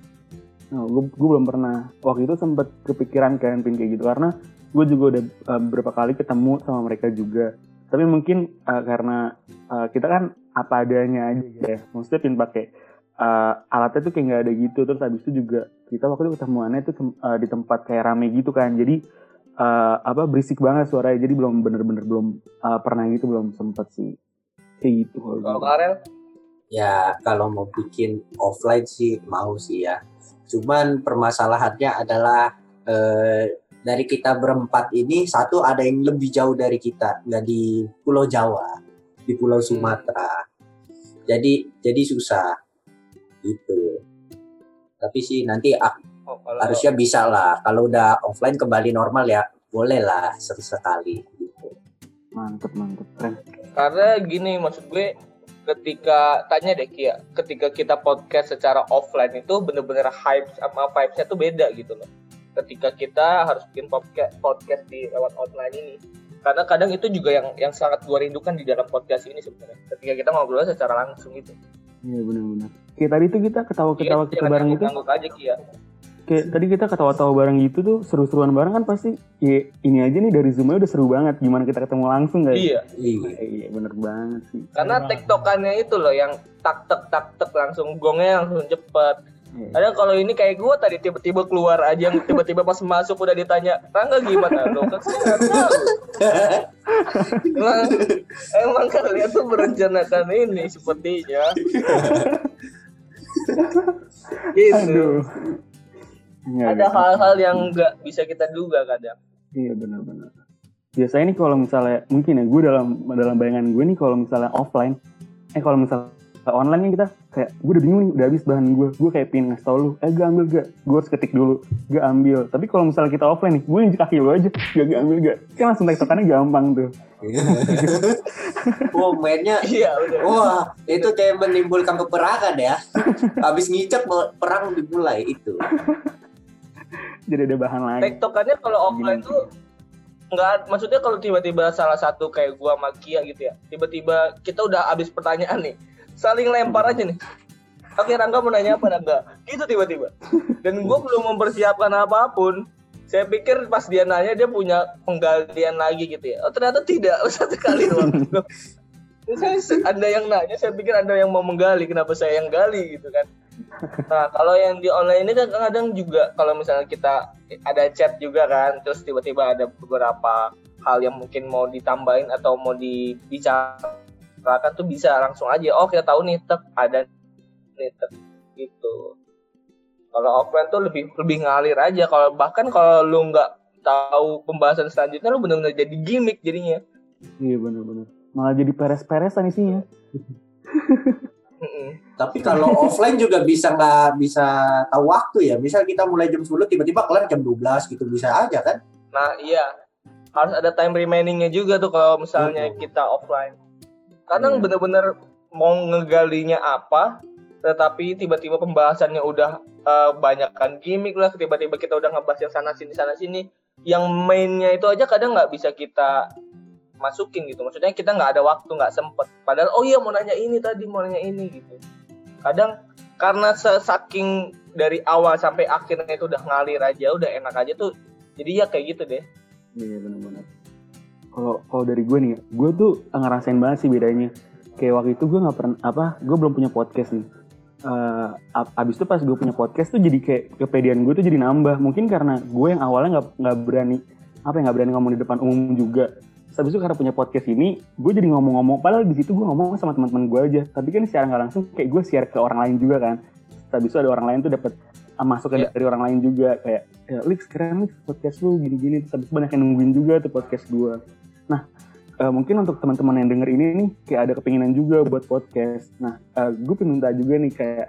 Oh, gue, belum pernah. Waktu itu sempet kepikiran kan pin kayak gitu karena gue juga udah uh, beberapa kali ketemu sama mereka juga. Tapi mungkin uh, karena uh, kita kan apa adanya aja ya. Maksudnya pin pakai uh, alatnya tuh kayak nggak ada gitu. Terus habis itu juga kita waktu itu ketemuannya tuh tem- uh, di tempat kayak rame gitu kan. Jadi uh, apa berisik banget suaranya. Jadi belum bener-bener belum uh, pernah gitu belum sempet sih. Kayak gitu. kalau. Karel Ya kalau mau bikin offline sih mau sih ya. Cuman permasalahannya adalah eh, dari kita berempat ini satu ada yang lebih jauh dari kita nggak di Pulau Jawa, di Pulau Sumatera. Jadi jadi susah gitu. Tapi sih nanti ah, oh, kalau harusnya bisa lah. Kalau udah offline kembali normal ya boleh lah sesekali gitu. Mantep mantep keren. karena gini maksud gue ketika tanya deh Kia, ketika kita podcast secara offline itu bener-bener hype sama vibes-nya tuh beda gitu loh. Ketika kita harus bikin podcast podcast di lewat online ini. Karena kadang itu juga yang yang sangat gue rindukan di dalam podcast ini sebenarnya. Ketika kita ngobrol secara langsung itu. Iya benar-benar. Kayak tadi tuh kita ketawa-ketawa Iya, kita bareng itu. aja Kia. kayak tadi kita ketawa-tawa bareng gitu tuh seru-seruan bareng kan pasti ya ini aja nih dari zoom udah seru banget gimana kita ketemu langsung guys Iya, Iya. iya bener banget sih karena tektokannya itu loh yang tak tek tak tek langsung gongnya langsung cepet. Iya. Ada kalau ini kayak gue tadi tiba-tiba keluar aja yang tiba-tiba pas masuk udah ditanya Rangga gimana lo kan saya nggak tahu. emang, emang kalian tuh merencanakan ini sepertinya. gitu. aduh Nggak, ada nggak. hal-hal yang nggak bisa kita duga kadang Iya benar-benar. Biasanya nih kalau misalnya mungkin ya gue dalam dalam bayangan gue nih kalau misalnya offline, eh kalau misalnya online nih kita kayak gue udah bingung nih udah habis bahan gue, gue kayak pin ngasih tau lu, eh gue ambil gak? Gue harus ketik dulu, gue ambil. Tapi kalau misalnya kita offline nih, gue injek kaki lu aja, gak gue ambil gak? Kan langsung tektokannya gampang tuh. oh mainnya iya udah Wah, itu kayak menimbulkan peperangan ya. Habis ngicek mau- perang dimulai itu. Jadi ada bahan lagi. tektokannya kalau offline tuh nggak maksudnya kalau tiba-tiba salah satu kayak gua sama Kia gitu ya tiba-tiba kita udah habis pertanyaan nih saling lempar aja nih. Oke Rangga mau nanya apa Rangga? Gitu tiba-tiba. Dan gua belum mempersiapkan apa pun. Saya pikir pas dia nanya dia punya penggalian lagi gitu ya. Oh, ternyata tidak. Satu kali doang. Saya anda yang nanya saya pikir anda yang mau menggali kenapa saya yang gali gitu kan. Nah, kalau yang di online ini kan kadang juga kalau misalnya kita ada chat juga kan, terus tiba-tiba ada beberapa hal yang mungkin mau ditambahin atau mau dibicarakan tuh bisa langsung aja. Oh, kita tahu nih, tek ada nih, tek gitu. Kalau offline tuh lebih lebih ngalir aja. Kalau bahkan kalau lu nggak tahu pembahasan selanjutnya, lu benar-benar jadi gimmick jadinya. Iya benar-benar. Malah jadi peres-peresan isinya. Tapi kalau offline juga bisa nggak bisa tahu waktu ya. Misal kita mulai jam 10 tiba-tiba kelar jam 12 gitu bisa aja kan? Nah iya harus ada time remainingnya juga tuh kalau misalnya kita offline. Kadang Iya. bener-bener mau ngegalinya apa, tetapi tiba-tiba pembahasannya udah eh, banyakkan gimmick lah, tiba-tiba kita udah ngebahas yang sana sini sana sini, yang mainnya itu aja kadang nggak bisa kita masukin gitu. Maksudnya kita nggak ada waktu, nggak sempet. Padahal oh iya mau nanya ini tadi, mau nanya ini gitu. Kadang karena saking dari awal sampai akhirnya itu udah ngalir aja, udah enak aja tuh. Jadi ya kayak gitu deh. Iya benar-benar. Kalau kalau dari gue nih, gue tuh ngerasain banget sih bedanya. Kayak waktu itu gue nggak pernah apa, gue belum punya podcast nih. Ab- abis itu pas gue punya podcast tuh jadi kayak kepedean gue tuh jadi nambah. Mungkin karena gue yang awalnya nggak nggak berani apa ya nggak berani ngomong di depan umum juga. Terus abis itu karena punya podcast ini, gue jadi ngomong-ngomong. Padahal di situ gue ngomong sama teman-teman gue aja. Tapi kan secara nggak langsung kayak gue share ke orang lain juga kan. Terus abis itu ada orang lain tuh dapat masukan Iya. dari orang lain juga kayak ya, Lix keren Lix podcast lu gini-gini terus abis itu banyak yang nungguin juga tuh podcast gue nah eh, mungkin untuk teman-teman yang denger ini nih kayak ada kepinginan juga buat podcast. Nah gue pengen minta juga nih kayak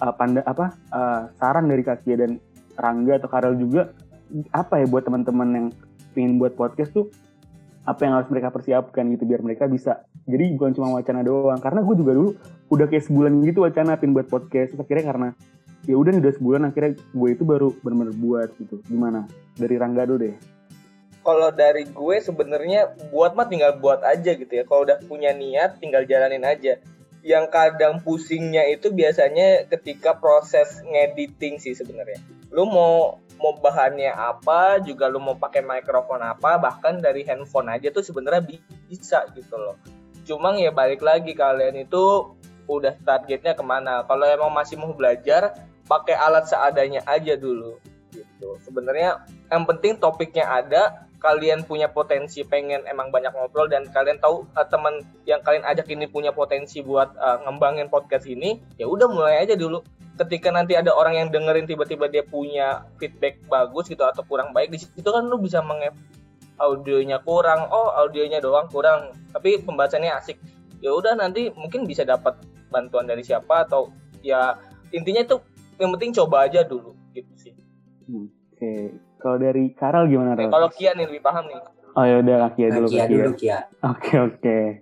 eh, panda apa eh, saran dari Kaki dan Rangga atau Karel juga apa ya buat teman-teman yang pengen buat podcast tuh apa yang harus mereka persiapkan gitu biar mereka bisa jadi bukan cuma wacana doang. Karena gue juga dulu udah kayak sebulan gitu wacana pin buat podcast terus akhirnya karena ya udah udah sebulan akhirnya gue itu baru benar-benar buat gitu. Gimana? Dari Rangga dulu deh kalau dari gue sebenarnya buat mah tinggal buat aja gitu ya. Kalau udah punya niat tinggal jalanin aja. Yang kadang pusingnya itu biasanya ketika proses ngediting sih sebenarnya. Lu mau mau bahannya apa, juga lu mau pakai mikrofon apa, bahkan dari handphone aja tuh sebenarnya bi- bisa gitu loh. Cuma ya balik lagi kalian itu udah targetnya ke mana. Kalau emang masih mau belajar, pakai alat seadanya aja dulu gitu. Sebenarnya yang penting topiknya ada, kalian punya potensi pengen emang banyak ngobrol dan kalian tahu uh, teman yang kalian ajak ini punya potensi buat uh, ngembangin podcast ini, ya udah mulai aja dulu. Ketika nanti ada orang yang dengerin tiba-tiba dia punya feedback bagus gitu atau kurang baik di situ kan lu bisa menge audionya kurang, oh audionya doang kurang, tapi pembahasannya asik. Ya udah nanti mungkin bisa dapat bantuan dari siapa atau ya intinya itu yang penting coba aja dulu gitu sih. oke kalau dari Karel gimana Nah, Rel? kalau Kian nih lebih paham nih. oh ya udah Kaki ya dulu Kia ya. dulu Kia. oke oke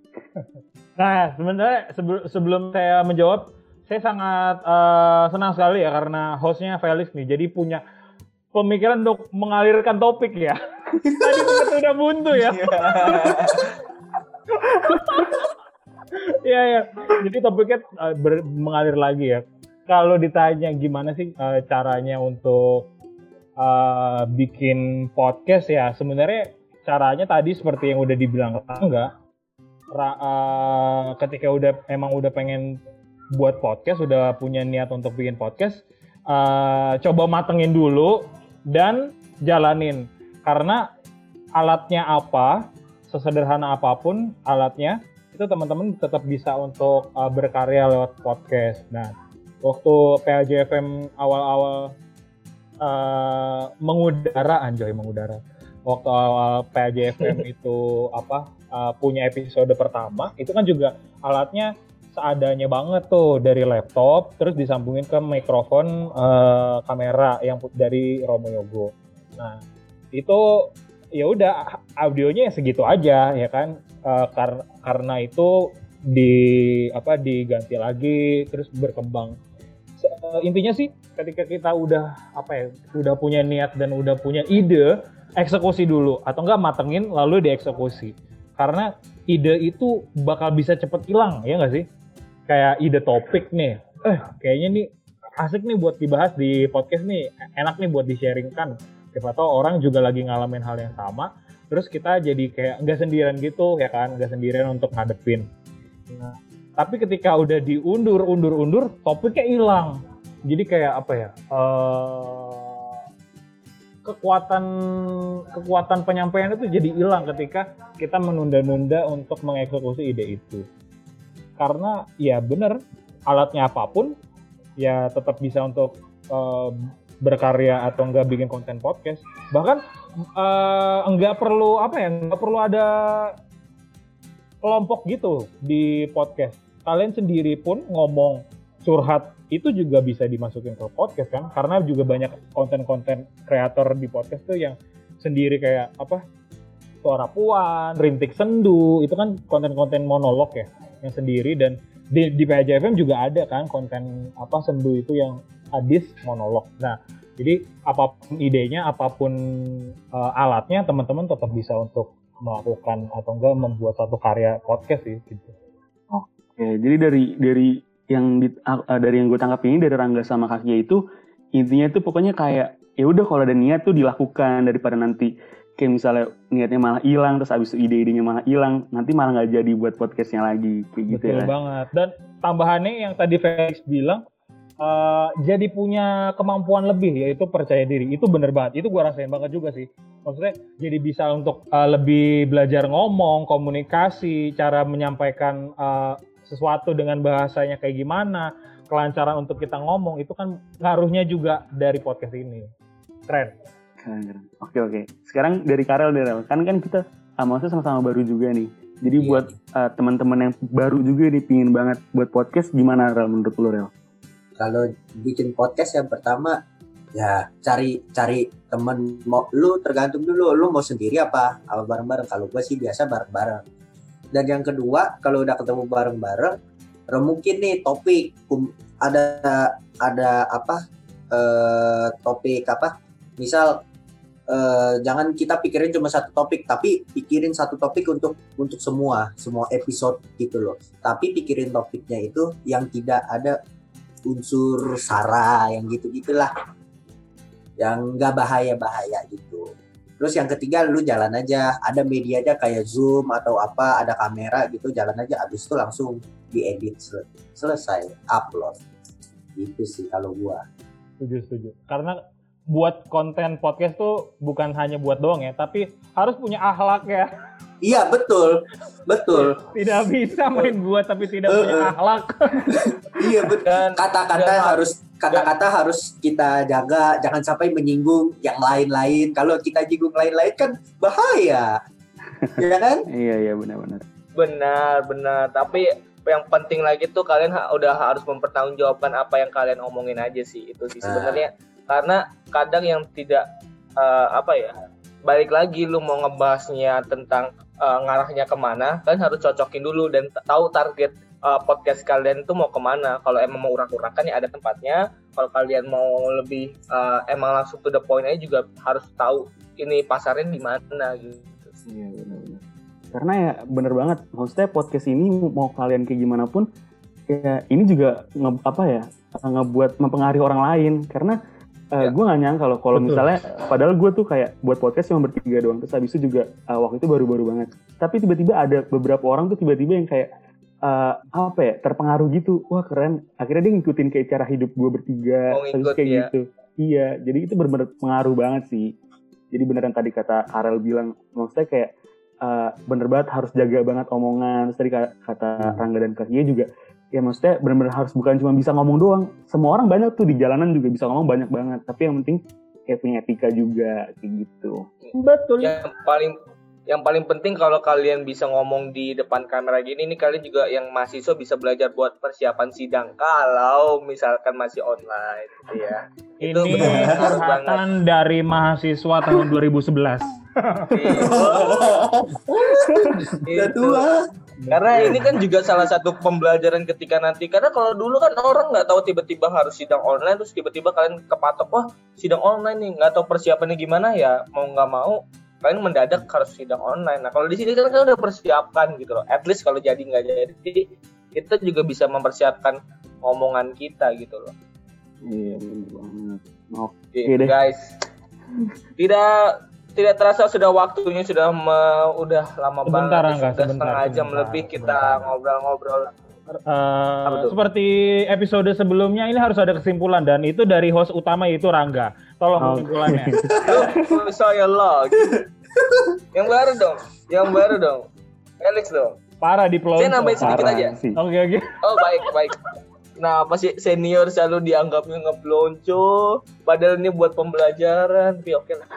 Nah, sebenarnya sebelum sebelum saya menjawab, saya sangat eh, senang sekali ya karena hostnya Felix nih, jadi punya pemikiran untuk mengalirkan topik ya. Tadi begitu udah buntu ya. Iya ya. Jadi topiknya eh, ber- mengalir lagi ya. Kalau ditanya gimana sih eh, caranya untuk eh, bikin podcast ya, sebenarnya caranya tadi seperti yang udah dibilang enggak ra- eh, ketika udah emang udah pengen buat podcast, udah punya niat untuk bikin podcast, eh, coba matengin dulu dan jalanin. Karena alatnya apa, sesederhana apa pun alatnya, itu teman-teman tetap bisa untuk eh, berkarya lewat podcast. Nah, waktu PAJFM awal-awal eh, mengudara anjoy mengudara. Waktu awal PAJFM itu apa eh, punya episode pertama itu kan juga alatnya seadanya banget tuh dari laptop terus disambungin ke mikrofon eh, kamera yang dari Romo Yogo. Nah itu ya udah audionya ya segitu aja ya kan? Eh, kar- karena itu di apa diganti lagi terus berkembang. Eh, intinya sih ketika kita udah apa ya udah punya niat dan udah punya ide eksekusi dulu. Atau enggak matengin lalu dieksekusi. Karena ide itu bakal bisa cepet hilang ya nggak sih? Kayak ide topik nih. Eh kayaknya nih asik nih buat dibahas di podcast nih. Enak nih buat di sharingkan siapa tahu orang juga lagi ngalamin hal yang sama. Terus kita jadi kayak nggak sendirian gitu ya kan? Nggak sendirian untuk ngadepin. Nah, tapi ketika udah diundur undur undur topiknya hilang jadi kayak apa ya eh, kekuatan kekuatan penyampaian itu jadi hilang ketika kita menunda-nunda untuk mengeksekusi ide itu. Karena ya bener alatnya apa pun ya tetap bisa untuk eh, berkarya atau enggak bikin konten podcast. Bahkan eh, enggak perlu apa ya enggak perlu ada kelompok gitu di podcast. Kalian sendiri pun ngomong curhat itu juga bisa dimasukin ke podcast kan karena juga banyak konten-konten kreator di podcast tuh yang sendiri kayak apa suara puan, rintik sendu itu kan konten-konten monolog ya yang sendiri dan di, di PJFM juga ada kan konten apa sendu itu yang hadis monolog. Nah jadi apa pun idenya, apa pun uh, alatnya teman-teman tetap bisa untuk melakukan atau enggak membuat satu karya podcast sih gitu. Oke, jadi dari dari yang di, uh, dari yang gue tangkap ini dari Rangga sama Kakia itu intinya tuh pokoknya kayak ya udah kalau ada niat tuh dilakukan daripada nanti kayak misalnya niatnya malah hilang terus abis itu ide-idenya malah hilang nanti malah nggak jadi buat podcastnya lagi kayak gitu Betul ya. banget. Dan tambahannya yang tadi Felix bilang eh, jadi punya kemampuan lebih yaitu percaya diri. Itu bener banget. Itu gua rasain banget juga sih. Maksudnya jadi bisa untuk eh, lebih belajar ngomong, komunikasi, cara menyampaikan eh, sesuatu dengan bahasanya kayak gimana, kelancaran untuk kita ngomong itu kan ngaruhnya juga dari podcast ini. Keren. Keren, keren. Oke oke. Sekarang dari Karel Rel. Kan kan kita maksudnya sama-sama baru juga nih. Jadi Iya. buat uh, teman-teman yang baru juga nih pingin banget buat podcast gimana Rel menurut lu Rel? kalau bikin podcast yang pertama ya cari cari temen mau lu tergantung dulu lu mau sendiri apa apa bareng-bareng kalau gue sih biasa bareng-bareng dan yang kedua kalau udah ketemu bareng-bareng eh, mungkin nih topik um, ada ada apa eh, topik apa? Misal eh, jangan kita pikirin cuma satu topik tapi pikirin satu topik untuk untuk semua semua episode gitu loh. Tapi pikirin topiknya itu yang tidak ada unsur sara yang gitu gitulah yang nggak bahaya bahaya gitu terus yang ketiga lu jalan aja. Ada media aja kayak zoom atau apa ada kamera gitu jalan aja. Abis itu langsung diedit sel- selesai upload. Itu sih kalau gua. Setuju, setuju. Karena buat konten podcast tuh bukan hanya buat doang ya, tapi harus punya akhlak ya. iya betul. Betul. Tidak bisa main buat tapi tidak punya akhlak. iya betul kata-kata harus kata-kata harus kita jaga jangan sampai menyinggung yang lain-lain. Kalau kita jinggung lain-lain kan bahaya ya kan? Iya iya benar-benar. benar benar. Tapi yang penting lagi tuh kalian ha- udah harus mempertanggungjawabkan apa yang kalian omongin aja sih. Itu sih Nah. sebenarnya. Karena kadang yang tidak eh, apa ya balik lagi lu mau ngebahasnya tentang eh, ngarahnya ke mana kalian harus cocokin dulu dan tahu target eh, podcast kalian tuh mau ke mana kalau emang mau urak-urakan ya ada tempatnya kalau kalian mau lebih eh, emang langsung to the point aja juga harus tahu ini pasarnya di mana gitu Iya benar-benar. Karena ya bener banget. Maksudnya podcast ini mau kalian kayak gimana pun, ya ini juga nge, apa ya ngebuat mempengaruhi orang lain. Karena Ya. eh, gue gak nyangka kalau kalau misalnya, padahal gue tuh kayak buat podcast cuma bertiga doang. Terus habis itu juga eh, waktu itu baru-baru banget. Tapi tiba-tiba ada beberapa orang tuh tiba-tiba yang kayak eh, apa ya terpengaruh gitu. Wah keren. Akhirnya dia ngikutin kayak cara hidup gue bertiga. Oh, Terus ngikut, kayak ya. gitu. Iya. Jadi itu bener-bener pengaruh banget sih. Jadi beneran tadi kata Karel bilang, maksudnya kayak uh, bener banget harus jaga banget omongan. Terus tadi ka- kata Rangga dan Kakia juga, ya maksudnya bener-bener harus bukan cuma bisa ngomong doang. Semua orang banyak tuh di jalanan juga bisa ngomong banyak banget. Tapi yang penting kayak punya etika juga kayak gitu. Betul. yang paling yang paling penting kalau kalian bisa ngomong di depan kamera gini ini kalian juga yang mahasiswa bisa belajar buat persiapan sidang kalau misalkan masih online gitu ya. Itu Ini curhatan dari mahasiswa tahun 2011. Udah Itu. tua. Karena ini kan juga salah satu pembelajaran ketika nanti karena kalau dulu kan orang nggak tahu tiba-tiba harus sidang online terus tiba-tiba kalian kepatok wah sidang online nih nggak tahu persiapannya gimana ya mau nggak mau kalian mendadak harus sidang online. Nah kalau di sini kan kalian udah persiapkan gitu loh. At least kalau jadi nggak jadi kita juga bisa mempersiapkan omongan kita gitu loh. Iya banget. Oke Oke deh. guys. Tidak tidak terasa sudah waktunya sudah me- udah lama Sebentar, banget sudah sebentar, setengah jam sebentar, lebih kita ngobrol-ngobrol. Eh, tuh? seperti episode sebelumnya ini harus ada kesimpulan dan itu dari host utama yaitu Rangga. Tolong kesimpulannya. Lu saya lagi. yang baru dong, yang baru dong. Alex dong. Parah di Saya nambahin sedikit Parah aja. Oke oke. Oh baik baik. Nah apa sih senior selalu dianggapnya ngeblonco, padahal ini buat pembelajaran. Tapi oke lah.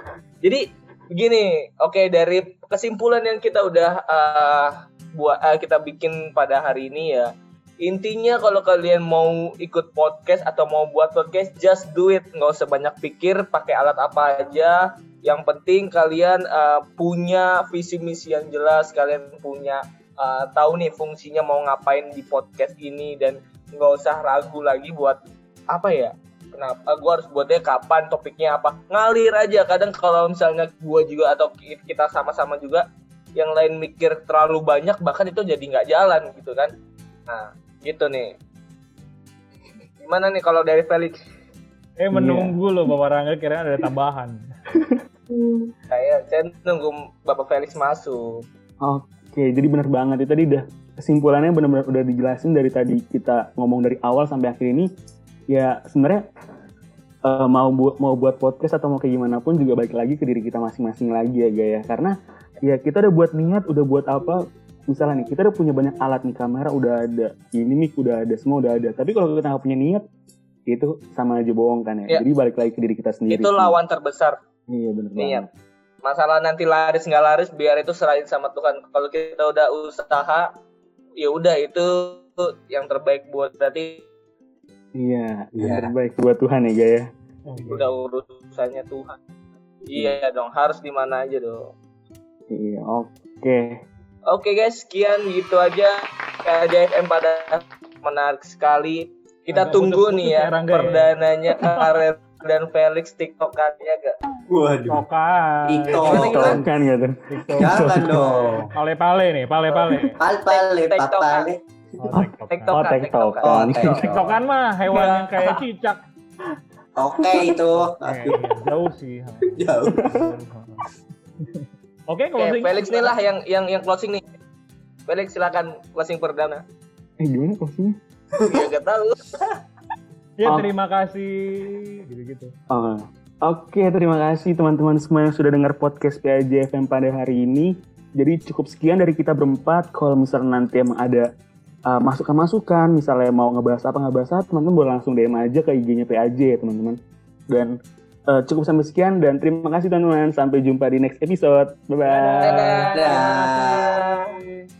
Jadi begini, oke dari kesimpulan yang kita udah eh, buat eh, kita bikin pada hari ini ya. Intinya kalau kalian mau ikut podcast atau mau buat podcast, just do it. Nggak usah banyak pikir, pakai alat apa aja. Yang penting kalian eh, punya visi misi yang jelas, kalian punya eh, tahu nih fungsinya mau ngapain di podcast ini. Dan nggak usah ragu lagi buat apa ya kenapa gue harus buatnya kapan topiknya apa. Ngalir aja. Kadang kalau misalnya gue juga atau ki- kita sama-sama juga yang lain mikir terlalu banyak bahkan itu jadi nggak jalan gitu kan. Nah gitu nih gimana nih kalau dari Felix Eh menunggu loh Bapak Rangga kira ada tambahan. saya saya nunggu Bapak Felix masuk Oke, jadi bener banget itu tadi udah kesimpulannya benar-benar udah dijelasin dari tadi kita ngomong dari awal sampai akhir ini. Ya sebenarnya eh, mau buat mau buat podcast atau mau kayak gimana pun juga balik lagi ke diri kita masing-masing lagi ya Gaya. Karena ya kita udah buat niat, udah buat apa misalnya nih kita udah punya banyak alat nih kamera udah ada, ini mic udah ada, semua udah ada. Tapi kalau kita nggak punya niat itu sama aja bohong kan ya. Iya. Jadi balik lagi ke diri kita sendiri. itu sih. lawan terbesar Iya bener niat banget. masalah nanti laris nggak laris biar itu serahin sama Tuhan kalau kita udah usaha ya udah itu yang terbaik buat berarti Iya, yang Iya. terbaik buat Tuhan ya Gaya. udah urusannya Tuhan iya dong harus di mana aja dong Iya, oke. Oke guys sekian gitu aja KJFM pada menarik sekali kita Agak tunggu nih ya, ya Rangga ya. perdananya Arel dan Felix tiktokannya gak Waduh. Tokan. Tiktok. Gimana, TikTok kan gitu. Jangan dong. Pale-pale nih, pale-pale. Pal pale Tiktokan. papale. Oh, TikTok. Oh, tiktokan TikTokan. TikTokan tiktok. mah hewan yang kayak cicak. Oke itu. Eh, jauh sih. jauh. Oke, Oke, closing. Felix nih lah yang yang yang closing nih Felix silakan closing perdana Eh gimana closingnya? ya gak tahu Ya, terima kasih. Gitu-gitu. Oh. Oke, terima kasih teman-teman semua yang sudah dengar podcast PAJ FM pada hari ini. Jadi cukup sekian dari kita berempat. Kalau misalnya nanti emang ada uh, masukan-masukan, misalnya mau ngebahas apa ngebahas apa, teman-teman boleh langsung DM aja ke IG-nya PAJ ya teman-teman. Dan uh, cukup sampai sekian dan terima kasih teman-teman. Sampai jumpa di next episode. Bye-bye. Dadah. Dadah. Dadah.